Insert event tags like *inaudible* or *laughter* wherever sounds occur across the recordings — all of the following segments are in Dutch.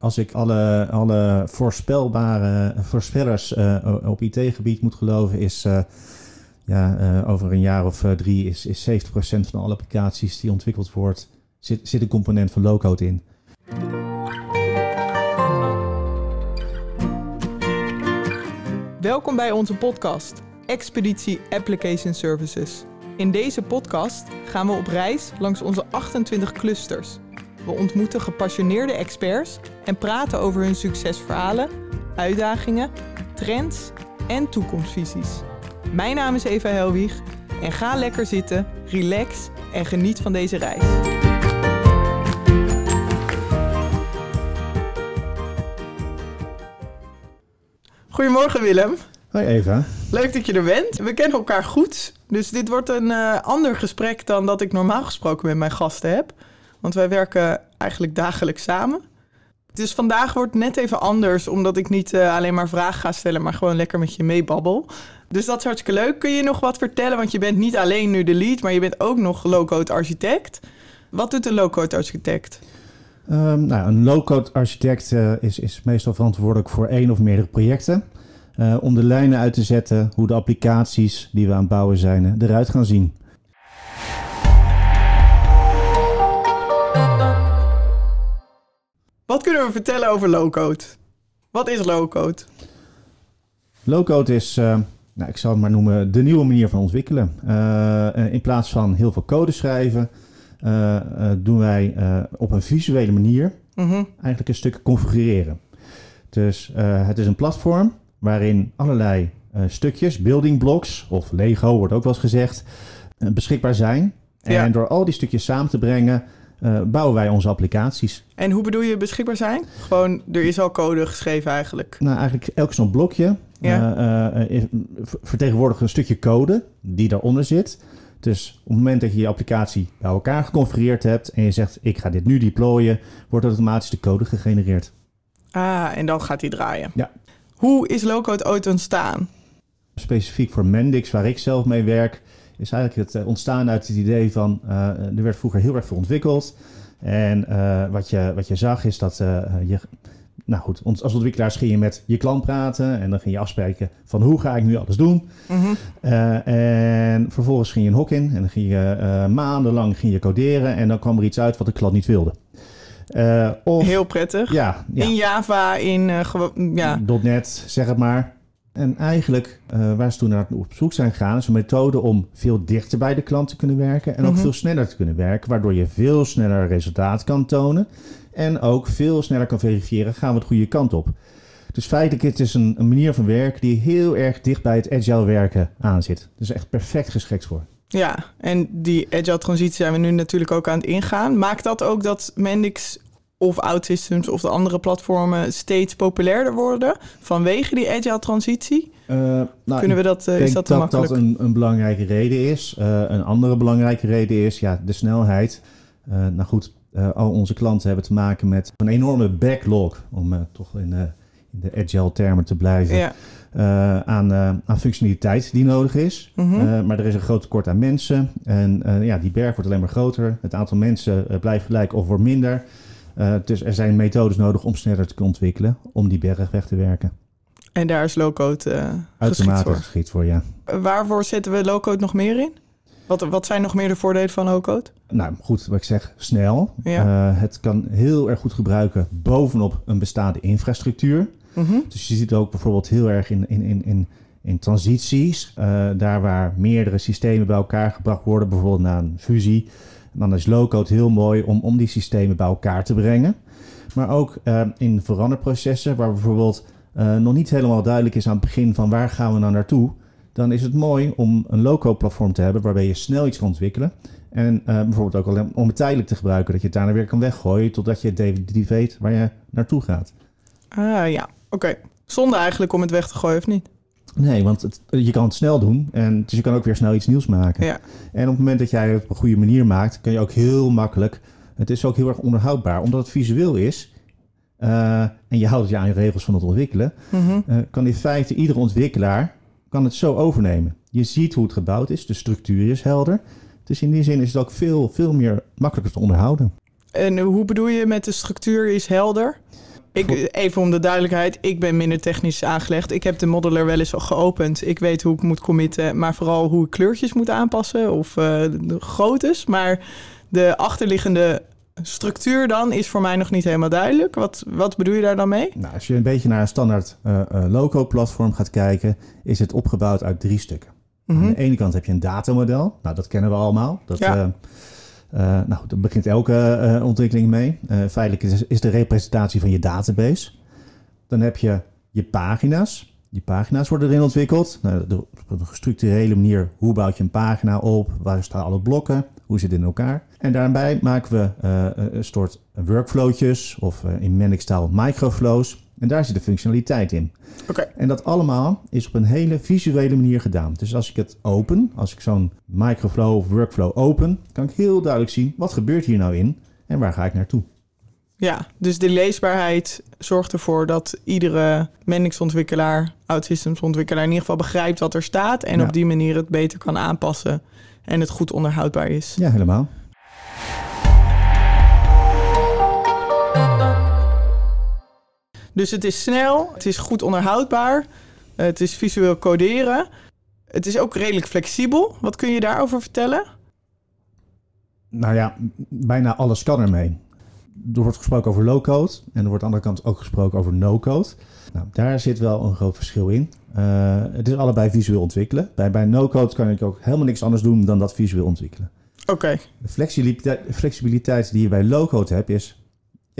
als ik alle, alle voorspelbare voorspellers uh, op IT-gebied moet geloven, is uh, ja, uh, over een jaar of drie is, is 70% van alle applicaties die ontwikkeld wordt, zit, zit een component van low-code in. Welkom bij onze podcast, Expeditie Application Services. In deze podcast gaan we op reis langs onze 28 clusters we ontmoeten gepassioneerde experts en praten over hun succesverhalen, uitdagingen, trends en toekomstvisies. Mijn naam is Eva Helwig en ga lekker zitten, relax en geniet van deze reis. Goedemorgen Willem. Hoi Eva. Leuk dat je er bent. We kennen elkaar goed, dus dit wordt een uh, ander gesprek dan dat ik normaal gesproken met mijn gasten heb. Want wij werken eigenlijk dagelijks samen. Dus vandaag wordt net even anders, omdat ik niet uh, alleen maar vragen ga stellen, maar gewoon lekker met je meebabbel. Dus dat is hartstikke leuk. Kun je nog wat vertellen? Want je bent niet alleen nu de lead, maar je bent ook nog low-code architect. Wat doet een low-code architect? Um, nou, een low-code architect uh, is, is meestal verantwoordelijk voor één of meerdere projecten. Uh, om de lijnen uit te zetten hoe de applicaties die we aan het bouwen zijn eruit gaan zien. Wat kunnen we vertellen over low-code? Wat is low-code? Low-code is, uh, nou, ik zal het maar noemen, de nieuwe manier van ontwikkelen. Uh, in plaats van heel veel code schrijven, uh, doen wij op een visuele manier -hmm. eigenlijk een stuk configureren. Dus het is een platform waarin allerlei stukjes, building blocks of Lego wordt ook wel eens gezegd, beschikbaar zijn. Ja. En door al die stukjes samen te brengen, uh, bouwen wij onze applicaties. En hoe bedoel je beschikbaar zijn? Gewoon, er is al code geschreven eigenlijk. Nou, eigenlijk elk zo'n blokje ja. uh, uh, vertegenwoordigt een stukje code die daaronder zit. Dus op het moment dat je je applicatie bij elkaar geconfigureerd hebt en je zegt ik ga dit nu deployen, wordt automatisch de code gegenereerd. Ah, en dan gaat die draaien. Ja. Hoe is Lowcode ooit ontstaan? Specifiek voor Mendix, waar ik zelf mee werk, is eigenlijk het eh, ontstaan uit het idee van uh, er werd vroeger heel erg veel ontwikkeld. En wat, je, wat je zag is dat je. Nou goed, als ontwikkelaars ging je met je klant praten en dan ging je afspreken van hoe ga ik nu alles doen. Mm -hmm. en vervolgens ging je een hok in en dan ging je maandenlang ging je coderen en dan kwam er iets uit wat de klant niet wilde. of, Heel prettig. Ja, ja. In Java, in ja. .NET, zeg het maar. En eigenlijk uh, waar ze toen naar op zoek zijn gegaan, is een methode om veel dichter bij de klant te kunnen werken en ook mhm. veel sneller te kunnen werken, waardoor je veel sneller resultaat kan tonen en ook veel sneller kan verifiëren, gaan we de goede kant op. Dus feitelijk het is een, een manier van werken die heel erg dicht bij het agile werken aanzit. Dus echt perfect geschikt voor. Ja, en die agile transitie zijn we nu natuurlijk ook aan het ingaan. Maakt dat ook dat Mendix of OutSystems of de andere platformen steeds populairder worden vanwege die agile transitie? Uh, nou, Kunnen we dat, uh, is dat, dat makkelijk? dat een, een belangrijke reden is. Uh, een andere belangrijke reden is ja, de snelheid. nou goed, al onze klanten hebben te maken met een enorme backlog, om toch in, in, de agile termen te blijven. Ja. aan, aan functionaliteit die nodig is. Mm -hmm. maar er is een groot tekort aan mensen. En ja, die berg wordt alleen maar groter. Het aantal mensen blijft gelijk of wordt minder. Uh, dus er zijn methodes nodig om sneller te kunnen ontwikkelen, om die berg weg te werken. En daar is low-code uh, geschikt voor? geschikt voor, ja. Waarvoor zetten we low-code nog meer in? Wat, wat zijn nog meer de voordelen van low-code? Nou, goed, wat ik zeg, snel. Ja. Uh, het kan heel erg goed gebruiken bovenop een bestaande infrastructuur. Mm -hmm. Dus je ziet het ook bijvoorbeeld heel erg in, in, in, in, in transities. Uh, daar waar meerdere systemen bij elkaar gebracht worden, bijvoorbeeld na een fusie dan is low-code heel mooi om, om die systemen bij elkaar te brengen. Maar ook uh, in veranderprocessen, waar bijvoorbeeld uh, nog niet helemaal duidelijk is aan het begin van waar gaan we nou naartoe. Dan is het mooi om een low-code platform te hebben waarbij je snel iets kan ontwikkelen. En uh, bijvoorbeeld ook alleen om het tijdelijk te gebruiken, dat je het daarna weer kan weggooien totdat je definitief weet waar je naartoe gaat. Ah ja, oké. Zonde eigenlijk om het weg te gooien of niet? Nee, want het, je kan het snel doen en dus je kan ook weer snel iets nieuws maken. Ja. En op het moment dat jij het op een goede manier maakt, kan je ook heel makkelijk. Het is ook heel erg onderhoudbaar, omdat het visueel is. Uh, en je houdt je aan je regels van het ontwikkelen. Mm uh, kan in feite iedere ontwikkelaar kan het zo overnemen. Je ziet hoe het gebouwd is, de structuur is helder. Dus in die zin is het ook veel, veel meer makkelijker te onderhouden. En hoe bedoel je met de structuur is helder? Ik, even om de duidelijkheid, ik ben minder technisch aangelegd. Ik heb de modeler wel eens al geopend. Ik weet hoe ik moet committen, maar vooral hoe ik kleurtjes moet aanpassen of uh, de groottes. Maar de achterliggende structuur dan is voor mij nog niet helemaal duidelijk. Wat, wat bedoel je daar dan mee? Nou, als je een beetje naar een standaard uh, loco-platform gaat kijken, is het opgebouwd uit drie stukken. Aan mhm. de ene kant heb je een datamodel. Nou, dat kennen we allemaal. Dat, ja. Uh, nou, daar begint elke uh, ontwikkeling mee. Uh, feitelijk is, is, de representatie van je database. Dan heb je je pagina's. Die pagina's worden erin ontwikkeld. Nou, op een gestructurele manier. Hoe bouw je een pagina op? Waar staan alle blokken? Hoe zit het in elkaar? En daarbij maken we een soort workflowtjes of in Mendix-taal microflows. En daar zit de functionaliteit in. Okay. En dat allemaal is op een hele visuele manier gedaan. Dus als ik het open, als ik zo'n microflow of workflow open, kan ik heel duidelijk zien wat gebeurt hier nou in en waar ga ik naartoe. Ja, dus de leesbaarheid zorgt ervoor dat iedere Mendix-ontwikkelaar, OutSystems-ontwikkelaar in ieder geval begrijpt wat er staat en op die manier het beter kan aanpassen en het goed onderhoudbaar is. Ja, helemaal. Dus het is snel, het is goed onderhoudbaar, het is visueel coderen. Het is ook redelijk flexibel. Wat kun je daarover vertellen? Nou ja, bijna alles kan ermee. Er wordt gesproken over low-code en er wordt aan de andere kant ook gesproken over no-code. Nou, daar zit wel een groot verschil in. Uh, het is allebei visueel ontwikkelen. Bij, bij no-code kan ik ook helemaal niks anders doen dan dat visueel ontwikkelen. Oké. De flexibiliteit, flexibiliteit die je bij low-code hebt is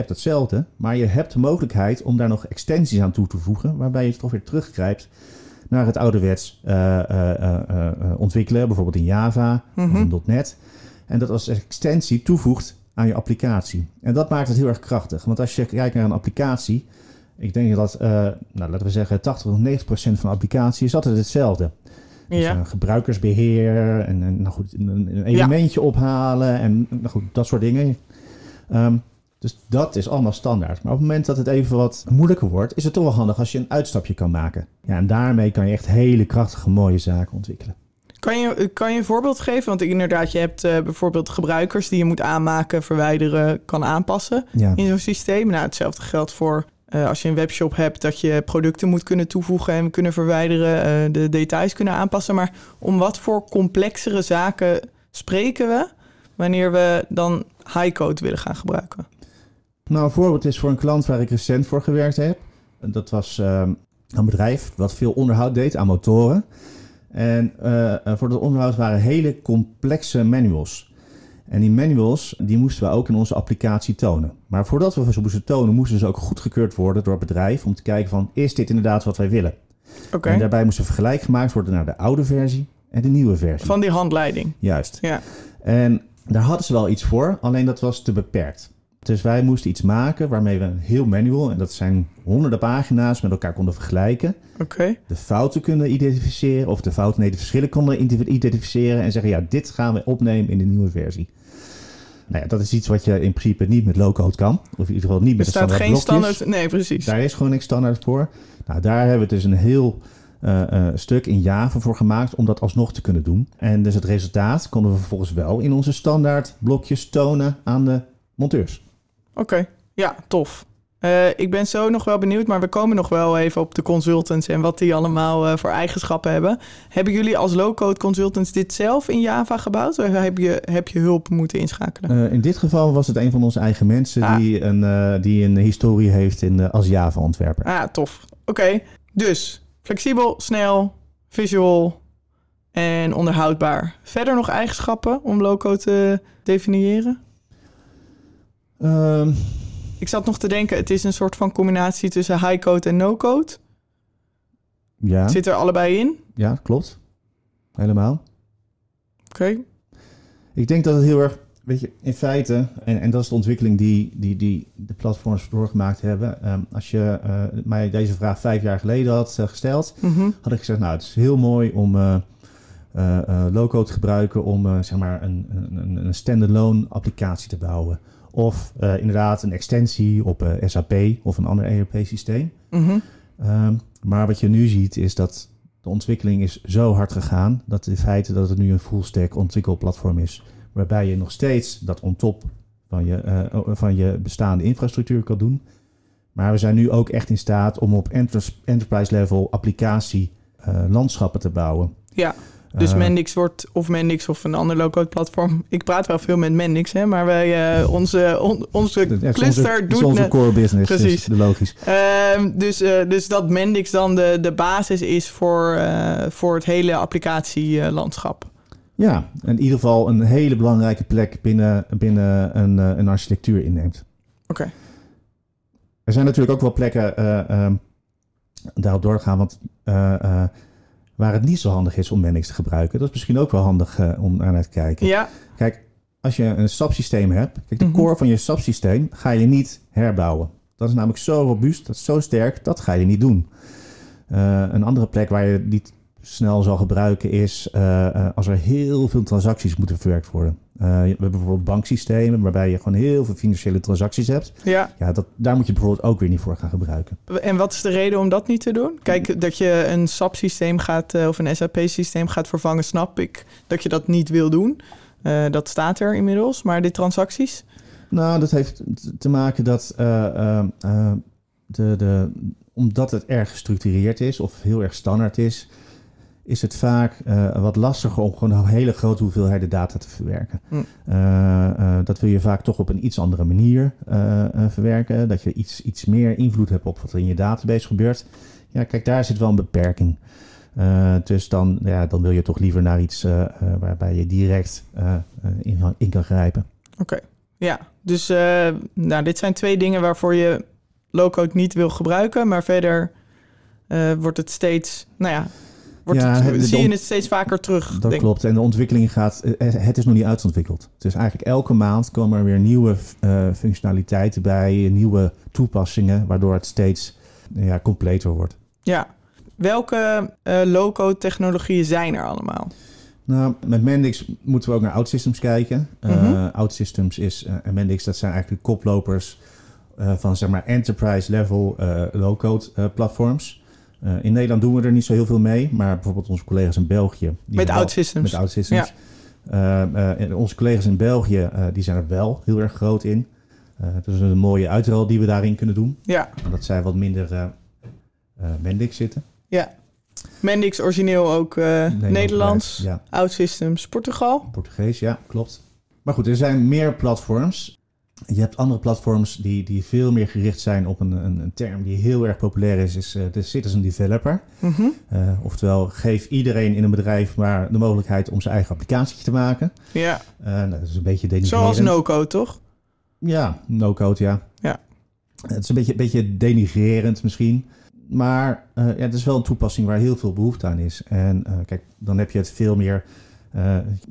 hebt hetzelfde, maar je hebt de mogelijkheid om daar nog extensies aan toe te voegen, waarbij je toch weer teruggrijpt naar het ouderwets uh, uh, ontwikkelen, bijvoorbeeld in Java of in mhm. .NET. En dat als extensie toevoegt aan je applicatie. En dat maakt het heel erg krachtig. Want als je kijkt naar een applicatie, ik denk dat, nou, laten we zeggen, 80 tot 90 procent van de applicatie is altijd hetzelfde. Dus ja. gebruikersbeheer en, nou goed, een, elementje ophalen en nou goed, dat soort dingen. Um, dus dat is allemaal standaard. Maar op het moment dat het even wat moeilijker wordt, is het toch wel handig als je een uitstapje kan maken. Ja, en daarmee kan je echt hele krachtige, mooie zaken ontwikkelen. Kan je, kan je een voorbeeld geven? Want inderdaad, je hebt uh, bijvoorbeeld gebruikers die je moet aanmaken, verwijderen, kan aanpassen in zo'n systeem. Nou, hetzelfde geldt voor uh, als je een webshop hebt, dat je producten moet kunnen toevoegen en kunnen verwijderen, uh, de details kunnen aanpassen. Maar om wat voor complexere zaken spreken we wanneer we dan high code willen gaan gebruiken? Nou, een voorbeeld is voor een klant waar ik recent voor gewerkt heb. Dat was uh, een bedrijf wat veel onderhoud deed aan motoren. En uh, voor dat onderhoud waren hele complexe manuals. En die manuals die moesten we ook in onze applicatie tonen. Maar voordat we ze moesten tonen, moesten ze ook goedgekeurd worden door het bedrijf om te kijken van is dit inderdaad wat wij willen. Okay. En daarbij moest een vergelijk gemaakt worden naar de oude versie en de nieuwe versie. Van die handleiding. Juist. Ja. En daar hadden ze wel iets voor, alleen dat was te beperkt. Dus wij moesten iets maken waarmee we een heel manual, en dat zijn honderden pagina's, met elkaar konden vergelijken. Oké. De fouten kunnen identificeren, of de fouten, nee, de verschillen konden identificeren en zeggen, ja, dit gaan we opnemen in de nieuwe versie. Nou ja, dat is iets wat je in principe niet met low-code kan. Of in ieder geval niet met er de standaard geen standaard, nee, precies. Daar is gewoon niks standaard voor. Nou, daar hebben we dus een heel uh, uh, stuk in Java voor gemaakt om dat alsnog te kunnen doen. En dus het resultaat konden we vervolgens wel in onze standaard blokjes tonen aan de monteurs. Oké, ja, tof. Uh, ik ben zo nog wel benieuwd, maar we komen nog wel even op de consultants en wat die allemaal uh, voor eigenschappen hebben. Hebben jullie als low-code consultants dit zelf in Java gebouwd of heb je, heb je hulp moeten inschakelen? Uh, in dit geval was het een van onze eigen mensen ah. die, een, die een historie heeft in, als Java-ontwerper. Ah, tof. Oké, dus flexibel, snel, visual en onderhoudbaar. Verder nog eigenschappen om low-code te definiëren? Um, ik zat nog te denken, het is een soort van combinatie tussen high code en no code. Ja. Zit er allebei in? Ja, klopt. Helemaal. Oké. Ik denk dat het heel erg, weet je, in feite, en, en dat is de ontwikkeling die, die, die de platforms doorgemaakt hebben. Um, als je uh, mij deze vraag vijf jaar geleden had uh, gesteld, mm -hmm. had ik gezegd, nou, het is heel mooi om uh, low-code te gebruiken om zeg maar een, een, een standalone applicatie te bouwen. Of uh, inderdaad een extensie op uh, SAP of een ander ERP-systeem. Mm -hmm. um, maar wat je nu ziet is dat de ontwikkeling is zo hard gegaan... dat in feite dat het nu een full-stack ontwikkelplatform is... waarbij je nog steeds dat on top van je, uh, van je bestaande infrastructuur kan doen... Maar we zijn nu ook echt in staat om op enterprise level applicatie landschappen te bouwen. Ja. Dus uh, Mendix wordt, of Mendix of een ander low-code platform. Ik praat wel veel met Mendix, hè, maar wij, uh, onze, on, onze cluster onze, doet... onze core business, precies. Dus logisch. Uh, dus, uh, dus dat Mendix dan de, de basis is voor, voor het hele applicatielandschap. Ja, in ieder geval een hele belangrijke plek binnen, binnen een, een architectuur inneemt. Oké. Okay. Er zijn natuurlijk ook wel plekken ehm, daarop doorgaan, want waar het niet zo handig is om Mendix te gebruiken. Dat is misschien ook wel handig uh, om naar te kijken. Ja. Kijk, als je een SAP-systeem hebt, kijk, de mm -hmm. core van je SAP-systeem ga je niet herbouwen. Dat is namelijk zo robuust, dat is zo sterk, dat ga je niet doen. Uh, een andere plek waar je niet snel zal gebruiken is uh, als er heel veel transacties moeten verwerkt worden. Uh, we hebben bijvoorbeeld banksystemen waarbij je gewoon heel veel financiële transacties hebt. Ja. ja dat, daar moet je bijvoorbeeld ook weer niet voor gaan gebruiken. En wat is de reden om dat niet te doen? Kijk, dat je een SAP-systeem gaat of een SAP-systeem gaat vervangen, snap ik dat je dat niet wil doen. Uh, dat staat er inmiddels. Maar de transacties? Nou, dat heeft te maken dat de, de, omdat het erg gestructureerd is of heel erg standaard is, is het vaak uh, wat lastiger om gewoon een hele grote hoeveelheden data te verwerken. Hm. Uh, uh, dat wil je vaak toch op een iets andere manier verwerken. Dat je iets, iets meer invloed hebt op wat er in je database gebeurt. Ja, kijk, daar zit wel een beperking. dus dan, ja, dan wil je toch liever naar iets waarbij je direct in, in, kan grijpen. Oké, okay. ja. Dus nou, dit zijn twee dingen waarvoor je low-code niet wil gebruiken. Maar verder wordt het steeds, nou ja, Wordt ja, het, zie je het steeds vaker terug. Dat denk. klopt. En de ontwikkeling gaat. Eh, eh, het is nog niet uitontwikkeld. Dus eigenlijk elke maand komen er weer nieuwe uh, functionaliteiten bij, nieuwe toepassingen, waardoor het steeds ja, completer wordt. Ja. Welke uh, low-code technologieën zijn er allemaal? Nou, met Mendix moeten we ook naar OutSystems kijken. Mm -hmm. OutSystems is en Mendix, dat zijn eigenlijk koplopers van zeg maar enterprise level low-code platforms. Uh, in Nederland doen we er niet zo heel veel mee, maar bijvoorbeeld onze collega's in België. met OutSystems. Met OutSystems. Ja. Uh, uh, onze collega's in België, die zijn er wel heel erg groot in. dat is een mooie uitrol die we daarin kunnen doen. Ja. Omdat zij wat minder Mendix zitten. Ja. Mendix origineel ook Nederlands, Nederlands ja. OutSystems Portugal. Portugees, ja, klopt. Maar goed, er zijn meer platforms. Je hebt andere platforms die, die veel meer gericht zijn op een, een, een term die heel erg populair is, is uh, de citizen developer. Mm -hmm. uh, oftewel, geef iedereen in een bedrijf maar de mogelijkheid om zijn eigen applicatie te maken. Ja. Uh, nou, dat is een beetje denigrerend. Zoals no-code, toch? Ja, no-code, ja. Ja. Het is een beetje, een beetje denigrerend misschien. Maar ja, het is wel een toepassing waar heel veel behoefte aan is. En kijk, dan heb je het veel meer...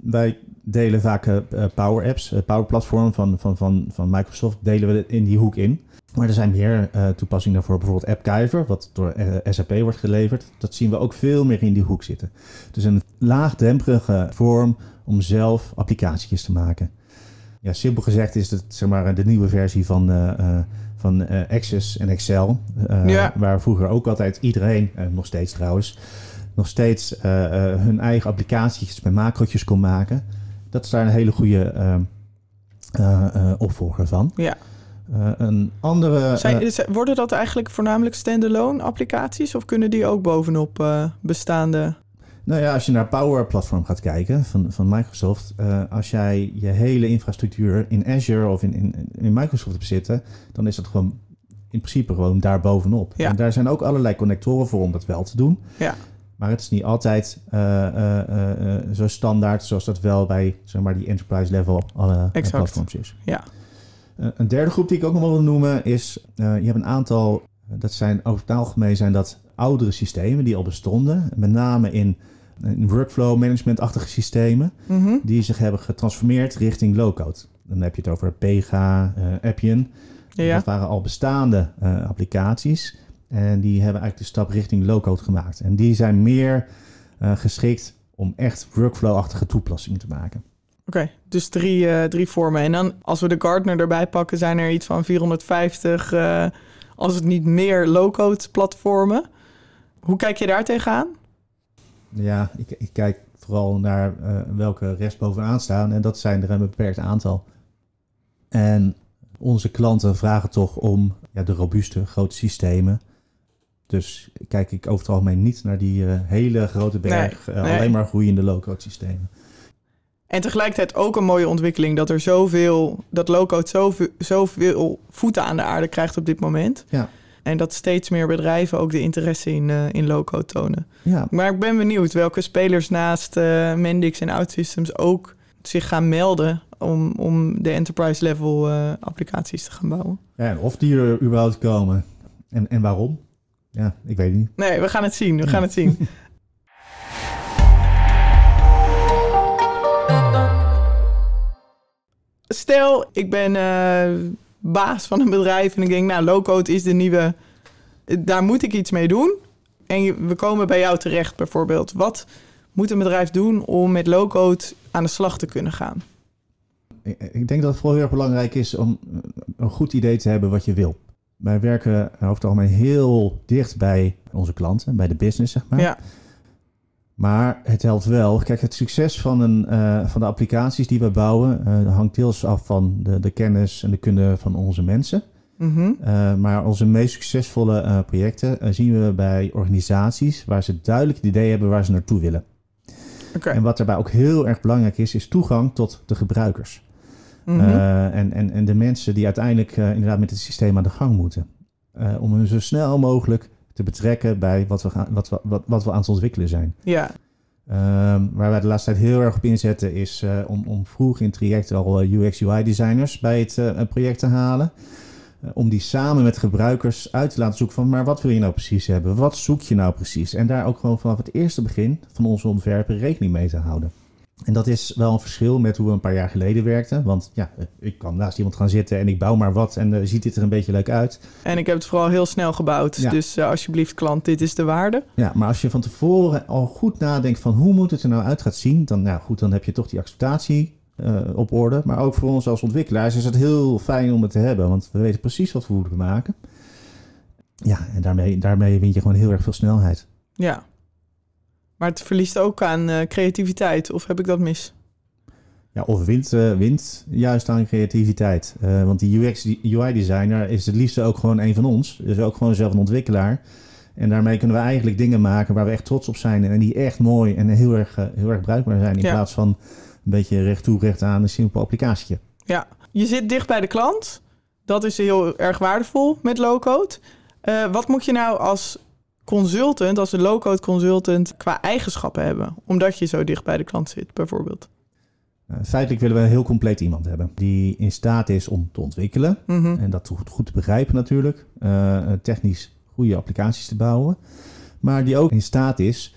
wij delen vaak uh, Power Apps, Power Platform van, van, van, van Microsoft, delen we in die hoek in. Maar er zijn meer uh, toepassingen daarvoor, bijvoorbeeld AppGyver, wat door SAP wordt geleverd. Dat zien we ook veel meer in die hoek zitten. Dus een laagdrempelige vorm om zelf applicaties te maken. Ja, simpel gezegd is het zeg maar, de nieuwe versie van, van Access en Excel. Ja. Waar vroeger ook altijd iedereen, nog steeds trouwens, nog steeds hun eigen applicaties met macrootjes kon maken dat is daar een hele goede uh, opvolger van. Ja. een andere. Zijn, worden dat eigenlijk voornamelijk standalone applicaties of kunnen die ook bovenop bestaande? Nou ja, als je naar Power Platform gaat kijken van, van Microsoft, als jij je hele infrastructuur in Azure of in, in, in Microsoft hebt zitten, dan is dat gewoon in principe gewoon daar bovenop. Ja. En daar zijn ook allerlei connectoren voor om dat wel te doen. Ja. Maar het is niet altijd uh, uh, zo standaard zoals dat wel bij zeg maar, die enterprise level alle platforms is. Ja. een derde groep die ik ook nog wel wil noemen is, je hebt een aantal, dat zijn over het algemeen zijn dat oudere systemen die al bestonden. Met name in, in workflow management-achtige systemen. Mm -hmm. Die zich hebben getransformeerd richting low-code. Dan heb je het over Pega, Appian. Ja. Dat waren al bestaande applicaties en die hebben eigenlijk de stap richting low-code gemaakt. En die zijn meer uh, geschikt om echt workflow-achtige toepassingen te maken. Oké, okay, dus drie, uh, drie vormen. En dan als we de Gartner erbij pakken, zijn er iets van 450, uh, eh, als het niet meer low-code platformen. Hoe kijk je daar tegenaan? Ja, ik, ik kijk vooral naar welke rest bovenaan staan. En dat zijn er een beperkt aantal. En onze klanten vragen toch om ja, de robuuste grote systemen. Dus kijk ik over het algemeen niet naar die hele grote berg, alleen maar groeiende low-code systemen. En tegelijkertijd ook een mooie ontwikkeling dat er zoveel, dat low-code zoveel, zoveel voeten aan de aarde krijgt op dit moment. Ja. En dat steeds meer bedrijven ook de interesse in, uh, in low-code tonen. Ja. Maar ik ben benieuwd welke spelers naast uh, Mendix en OutSystems ook zich gaan melden om, om de enterprise level uh, applicaties te gaan bouwen. Ja, of die er überhaupt komen. En, en waarom? Ja, ik weet het niet. Nee, we gaan het zien. We gaan het zien. *laughs* Stel, ik ben uh, baas van een bedrijf en ik denk, nou, low-code is de nieuwe, daar moet ik iets mee doen. En we komen bij jou terecht bijvoorbeeld. Wat moet een bedrijf doen om met low-code aan de slag te kunnen gaan? Ik denk dat het vooral heel erg belangrijk is om een goed idee te hebben wat je wil. Wij werken over het algemeen heel dicht bij onze klanten, bij de business, zeg maar. Ja. Maar het helpt wel. Kijk, het succes van, een, uh, van de applicaties die we bouwen uh, hangt deels af van de, de, kennis en de kunde van onze mensen. Mm -hmm. uh, maar onze meest succesvolle projecten zien we bij organisaties waar ze duidelijk het idee hebben waar ze naartoe willen. Okay. En wat daarbij ook heel erg belangrijk is, is toegang tot de gebruikers. Mm -hmm. en, en, en de mensen die uiteindelijk inderdaad met het systeem aan de gang moeten. om hun zo snel mogelijk te betrekken bij wat we, gaan, wat we, wat, wat we aan het ontwikkelen zijn. Ja. Um, waar wij de laatste tijd heel erg op inzetten is uh, om, om vroeg in het traject al uh, UX UI designers bij het uh, project te halen. om die samen met gebruikers uit te laten zoeken van maar wat wil je nou precies hebben? Wat zoek je nou precies? En daar ook gewoon vanaf het eerste begin van onze ontwerpen rekening mee te houden. En dat is wel een verschil met hoe we een paar jaar geleden werkten. Want ja, ik kan naast iemand gaan zitten en ik bouw maar wat en uh, ziet dit er een beetje leuk uit. En ik heb het vooral heel snel gebouwd. Ja. Dus uh, alsjeblieft klant, dit is de waarde. Ja, maar als je van tevoren al goed nadenkt van hoe moet het er nou uit gaat zien. Dan, nou goed, dan heb je toch die acceptatie uh, op orde. Maar ook voor ons als ontwikkelaars is het heel fijn om het te hebben. Want we weten precies wat we moeten maken. Ja, en daarmee, daarmee win je gewoon heel erg veel snelheid. Ja, maar het verliest ook aan uh, creativiteit, of heb ik dat mis? Ja, of wint, uh, wint juist aan creativiteit. Uh, want die UX, UI-designer is het liefste ook gewoon een van ons. Dus ook gewoon zelf een ontwikkelaar. En daarmee kunnen we eigenlijk dingen maken waar we echt trots op zijn. En die echt mooi en heel erg, heel erg bruikbaar zijn. In ja. plaats van een beetje recht toe, recht aan een simpel applicatietje. Ja, je zit dicht bij de klant. Dat is heel erg waardevol met low-code. wat moet je nou als consultant, als een low-code consultant, qua eigenschappen hebben? Omdat je zo dicht bij de klant zit, bijvoorbeeld. Nou, feitelijk willen we een heel compleet iemand hebben. Die in staat is om te ontwikkelen. Mm -hmm. En dat goed, goed, te begrijpen natuurlijk. Uh, technisch goede applicaties te bouwen. Maar die ook in staat is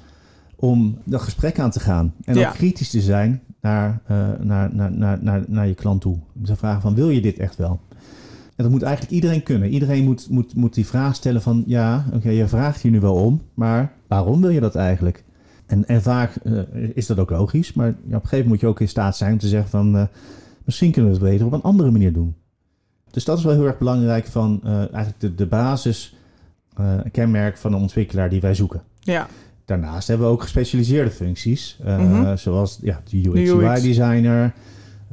om dat gesprek aan te gaan. En ja. ook kritisch te zijn naar, uh, naar, naar, naar, naar, naar je klant toe. Om te vragen van wil je dit echt wel? En dat moet eigenlijk iedereen kunnen. Iedereen moet, moet, moet die vraag stellen van... ja, oké, okay, je vraagt hier nu wel om... maar waarom wil je dat eigenlijk? En, en vaak uh, is dat ook logisch... maar ja, op een gegeven moment moet je ook in staat zijn om te zeggen van... Uh, misschien kunnen we het beter op een andere manier doen. Dus dat is wel heel erg belangrijk van... Uh, eigenlijk de, de basis kenmerk van een ontwikkelaar die wij zoeken. Ja. Daarnaast hebben we ook gespecialiseerde functies... Mm -hmm. zoals ja, de UX-UI-designer...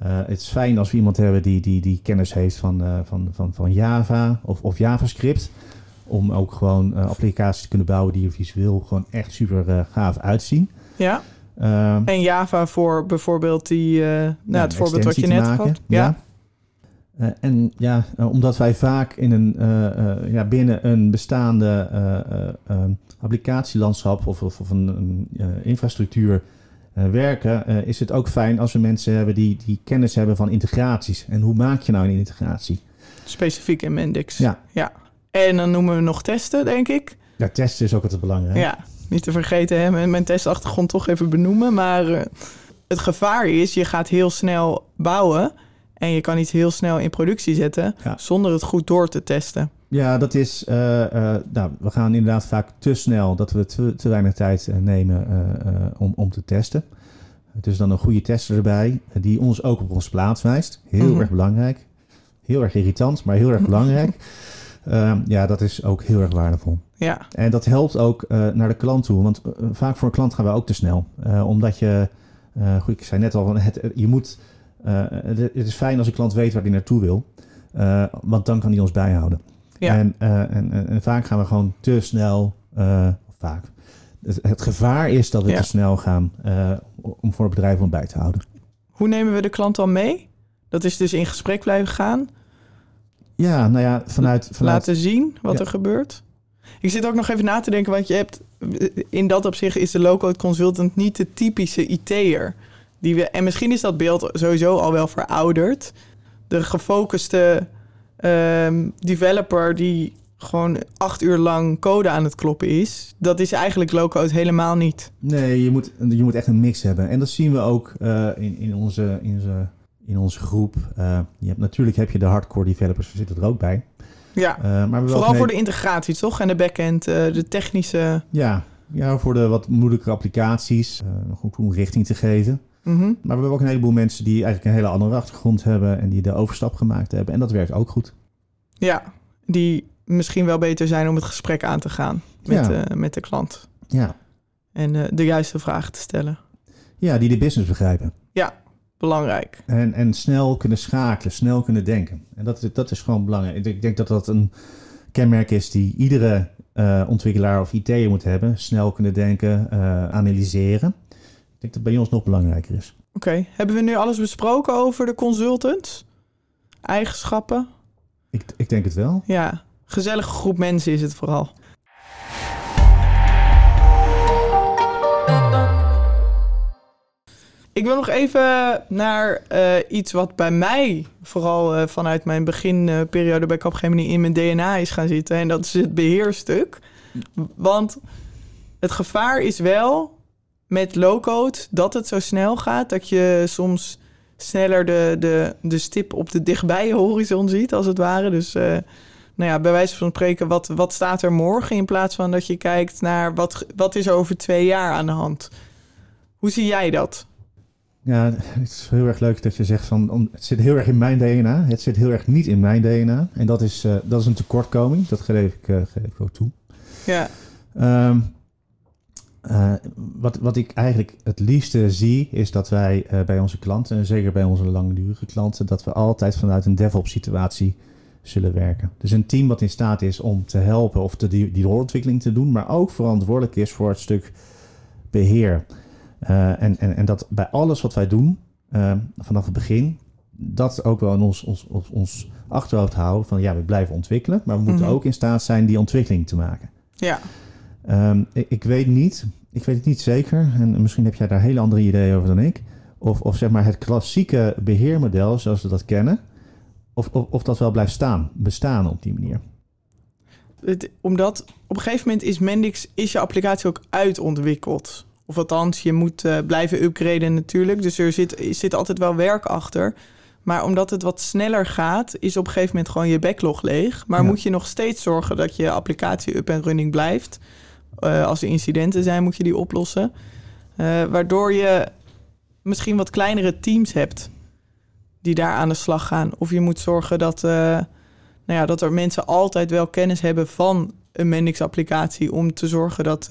Uh, het is fijn als we iemand hebben die, die, die kennis heeft van, uh, van, van, van Java of, of JavaScript. Om ook gewoon uh, applicaties te kunnen bouwen die er visueel gewoon echt super gaaf uitzien. Ja. en Java voor bijvoorbeeld die, nou, ja, het voorbeeld wat je net had. Ja. ja. en ja, omdat wij vaak in een, ja, binnen een bestaande applicatielandschap of, of, of een, een infrastructuur werken, uh, is het ook fijn als we mensen hebben die, die kennis hebben van integraties. En hoe maak je nou een integratie? Specifiek in Mendix. Ja. ja. En dan noemen we nog testen, denk ik. Ja, testen is ook altijd belangrijk. Ja, niet te vergeten, hè, mijn testachtergrond toch even benoemen. Maar uh, het gevaar is, je gaat heel snel bouwen... en je kan iets heel snel in productie zetten... Ja. zonder het goed door te testen. Ja, dat is. Uh, uh, nou, we gaan inderdaad vaak te snel dat we te, te weinig tijd uh, nemen om, om te testen. Dus dan een goede tester erbij, die ons ook op ons plaats wijst. Heel mm -hmm. erg belangrijk. Heel erg irritant, maar heel erg *laughs* belangrijk. Ehm, ja, dat is ook heel erg waardevol. Ja. En dat helpt ook naar de klant toe. Want vaak voor een klant gaan we ook te snel. omdat je, goed, ik zei net al, het, je moet. het is fijn als een klant weet waar hij naartoe wil. want dan kan hij ons bijhouden. Ja. En, eh, en, en, en vaak gaan we gewoon te snel, eh, of vaak. Het, het gevaar is dat we Ja. te snel gaan eh, om voor het bedrijf om bij te houden. Hoe nemen we de klant dan mee? Dat is dus in gesprek blijven gaan. Ja, nou ja, vanuit... vanuit Laten zien wat Ja. er gebeurt. Ik zit ook nog even na te denken, want je hebt... In dat opzicht is de low-code consultant niet de typische IT'er. Die we, en misschien is dat beeld sowieso al wel verouderd. De gefocuste ehm, developer die gewoon acht uur lang code aan het kloppen is... dat is eigenlijk low-code helemaal niet. Nee, je moet, je moet echt een mix hebben. En dat zien we ook eh, in, in, onze, in, onze, in onze groep. Eh, je hebt, natuurlijk heb je de hardcore developers, die zitten er ook bij. Ja, Eh, maar vooral voor een de integratie, toch? En de backend, de technische... Ja, ja, voor de wat moeilijke applicaties. eh goed om richting te geven. Mhm. Maar we hebben ook een heleboel mensen die eigenlijk een hele andere achtergrond hebben. En die de overstap gemaakt hebben. En dat werkt ook goed. Ja, die misschien wel beter zijn om het gesprek aan te gaan met, Ja. eh, met de klant. Ja. En eh, de juiste vragen te stellen. ja, die de business begrijpen. Belangrijk. En, en snel kunnen schakelen, snel kunnen denken. En dat, is- dat is gewoon belangrijk. Ik denk- dat dat een kenmerk is die iedere eh, ontwikkelaar of IT'er moet hebben. Snel kunnen denken, analyseren. Ik denk dat bij ons nog belangrijker is. Oké, hebben we nu alles besproken over de consultants? Eigenschappen? Ik, ik denk het wel. Ja, gezellige groep mensen is het vooral. Ik wil nog even naar eh, iets wat bij mij, vooral eh, vanuit mijn beginperiode bij Capgemini, in mijn DNA is gaan zitten. En dat is het beheerstuk. Want het gevaar is wel met low-code dat het zo snel gaat dat je soms sneller de, de, de stip op de dichtbije horizon ziet, als het ware. Dus eh, nou ja, bij wijze van spreken, wat, wat staat er morgen in plaats van dat je kijkt naar wat, wat is er over twee jaar aan de hand. Hoe zie jij dat? Ja, het is heel erg leuk dat je zegt van om, het zit heel erg in mijn DNA. Het zit heel erg niet in mijn DNA. En dat is, eh, dat is een tekortkoming. Dat geef ik, eh, geef ik ook toe. Ja, Ehm, eh, wat, wat ik eigenlijk het liefste zie, is dat wij eh, bij onze klanten, en zeker bij onze langdurige klanten, dat we altijd vanuit een DevOps situatie zullen werken. Dus een team wat in staat is om te helpen of te, die, die doorontwikkeling te doen, maar ook verantwoordelijk is voor het stuk beheer. Eh, en, en, en dat bij alles wat wij doen, vanaf het begin, dat ook wel in ons, ons, ons, ons achterhoofd houden van ja, we blijven ontwikkelen, maar we moeten Mhm. ook in staat zijn die ontwikkeling te maken. ja, Ehm, ik, ik weet niet, ik weet het niet zeker, en misschien heb jij daar hele andere ideeën over dan ik, of, of zeg maar het klassieke beheermodel zoals we dat kennen, of, of, of dat wel blijft staan, bestaan op die manier. het, omdat op een gegeven moment is Mendix, is je applicatie ook uitontwikkeld. Of althans, je moet eh, blijven upgraden natuurlijk. Dus er zit, er zit altijd wel werk achter. Maar omdat het wat sneller gaat, is op een gegeven moment gewoon je backlog leeg. Maar Ja. moet je nog steeds zorgen dat je applicatie up en running blijft. Eh, als er incidenten zijn, moet je die oplossen. Eh, waardoor je misschien wat kleinere teams hebt die daar aan de slag gaan. Of je moet zorgen dat, eh, nou ja, dat er mensen altijd wel kennis hebben van een Mendix-applicatie. Om te zorgen dat,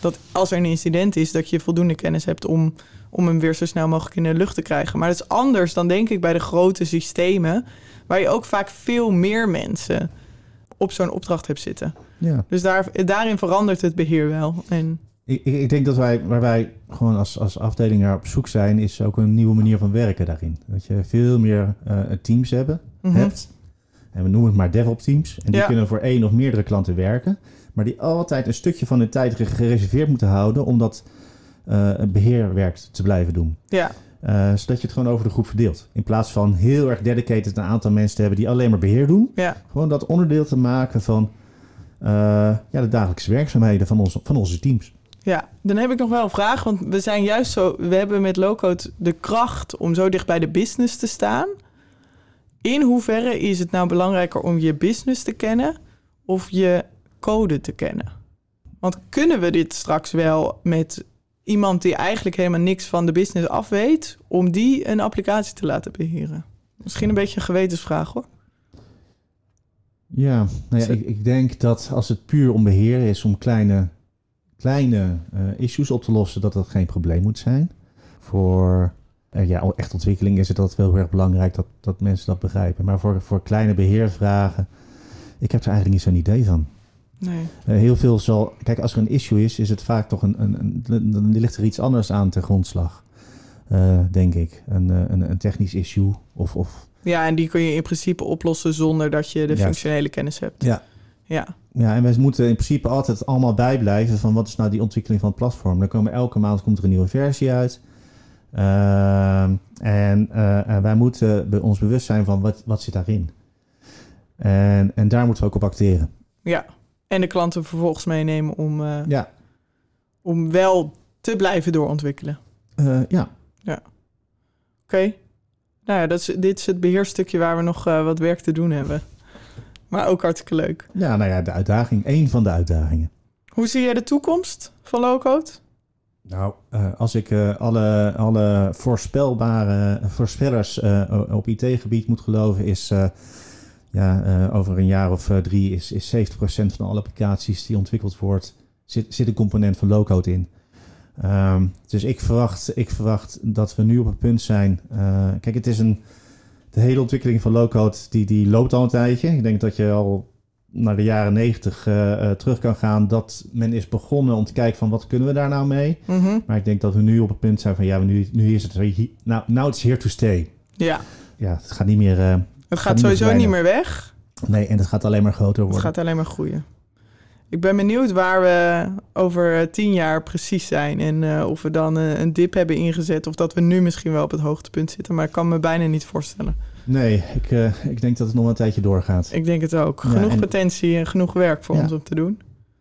dat als er een incident is, dat je voldoende kennis hebt om, om hem weer zo snel mogelijk in de lucht te krijgen. Maar dat is anders dan denk ik bij de grote systemen, waar je ook vaak veel meer mensen op zo'n opdracht hebt zitten. Ja. Dus daar, daarin verandert het beheer wel. En Ik, ik, ik denk dat wij, waar wij gewoon als, als afdeling naar op zoek zijn, is ook een nieuwe manier van werken daarin. Dat je veel meer eh, teams hebben, Mhm. hebt. En we noemen het maar DevOps teams. En die Ja. kunnen voor één of meerdere klanten werken. Maar die altijd een stukje van hun tijd gereserveerd moeten houden om dat eh, beheerwerk te blijven doen. ja, Eh, zodat je het gewoon over de groep verdeelt. In plaats van heel erg dedicated een aantal mensen te hebben die alleen maar beheer doen. ja, Gewoon dat onderdeel te maken van ja, de dagelijkse werkzaamheden van onze, van onze teams. Ja, dan heb ik nog wel een vraag. Want we zijn juist zo. We hebben met Lowcode de kracht om zo dicht bij de business te staan. In hoeverre is het nou belangrijker om je business te kennen of je code te kennen? Want kunnen we dit straks wel met iemand die eigenlijk helemaal niks van de business af weet, om die een applicatie te laten beheren? Misschien een beetje een gewetensvraag hoor. Ja, nou ja, ik, ik denk dat als het puur om beheer is, om kleine, kleine eh, issues op te lossen, dat dat geen probleem moet zijn. Voor eh, ja, echt ontwikkeling is het altijd wel heel erg belangrijk dat, dat mensen dat begrijpen. Maar voor, voor kleine beheervragen Ik heb er eigenlijk niet zo'n idee van. Nee. Uh, heel veel zal... Kijk, als er een issue is, is het vaak toch een... een, een dan ligt er iets anders aan ten grondslag. Uh, denk ik. Een, een, een, technisch issue of, of... Ja, en die kun je in principe oplossen zonder dat je de functionele kennis hebt. Ja. Ja. Ja, en wij moeten in principe altijd allemaal bijblijven van wat is nou die ontwikkeling van het platform. Dan komen elke maand komt er een nieuwe versie uit. Uh, en uh, wij moeten ons bewust zijn van wat, wat zit daarin. En, en daar moeten we ook op acteren. Ja, en de klanten vervolgens meenemen om, uh, ja. om wel te blijven doorontwikkelen. ja. Ja. Oké. Okay. Nou ja, dat is, dit is het beheerstukje waar we nog wat werk te doen hebben. Maar ook hartstikke leuk. Ja, nou ja, de uitdaging. één van de uitdagingen. Hoe zie jij de toekomst van low-code? Nou, uh, als ik uh, alle, alle voorspelbare voorspellers op IT-gebied moet geloven, is ja, over een jaar of drie is, is 70% van alle applicaties die ontwikkeld wordt, zit, zit een component van low-code in. Um, dus ik verwacht, ik verwacht dat we nu op het punt zijn. kijk, het is een de hele ontwikkeling van low-code die, die loopt al een tijdje. Ik denk dat je al naar de jaren negentig uh, uh, terug kan gaan. Dat men is begonnen om te kijken van wat kunnen we daar nou mee. Mm -hmm. Maar ik denk dat we nu op het punt zijn van ja, nu, nu is het nou, now it's here to stay. Ja. Ja, het gaat niet meer. Het gaat, sowieso niet meer, niet meer weg. Nee, en het gaat alleen maar groter worden. Het gaat alleen maar groeien. Ik ben benieuwd waar we over tien jaar precies zijn. En uh, of we dan uh, een dip hebben ingezet. Of dat we nu misschien wel op het hoogtepunt zitten. Maar ik kan me bijna niet voorstellen. Nee, ik, uh, ik denk dat het nog een tijdje doorgaat. Ik denk het ook. Genoeg ja, en... potentie en genoeg werk voor ja. ons om te doen.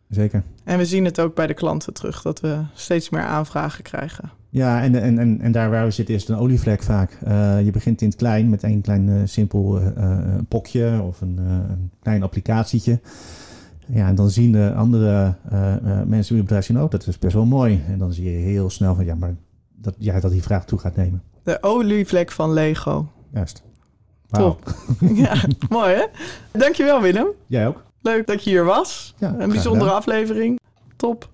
Zeker. En we zien het ook bij de klanten terug. Dat we steeds meer aanvragen krijgen. Ja, en, en, en, en daar waar we zitten is het een olievlek vaak. je begint in het klein met één klein simpel pokje of een, een klein applicatietje. Ja, en dan zien de andere uh, uh, mensen in het bedrijf zien, oh, dat is best wel mooi. En dan zie je heel snel van, ja, maar dat, ja, dat die vraag toe gaat nemen. De olievlek van Lego. Juist. Wow. Top. *laughs* ja, mooi hè? Dankjewel Willem. Jij ook. Leuk dat je hier was. Ja, Een bijzondere aflevering. Top.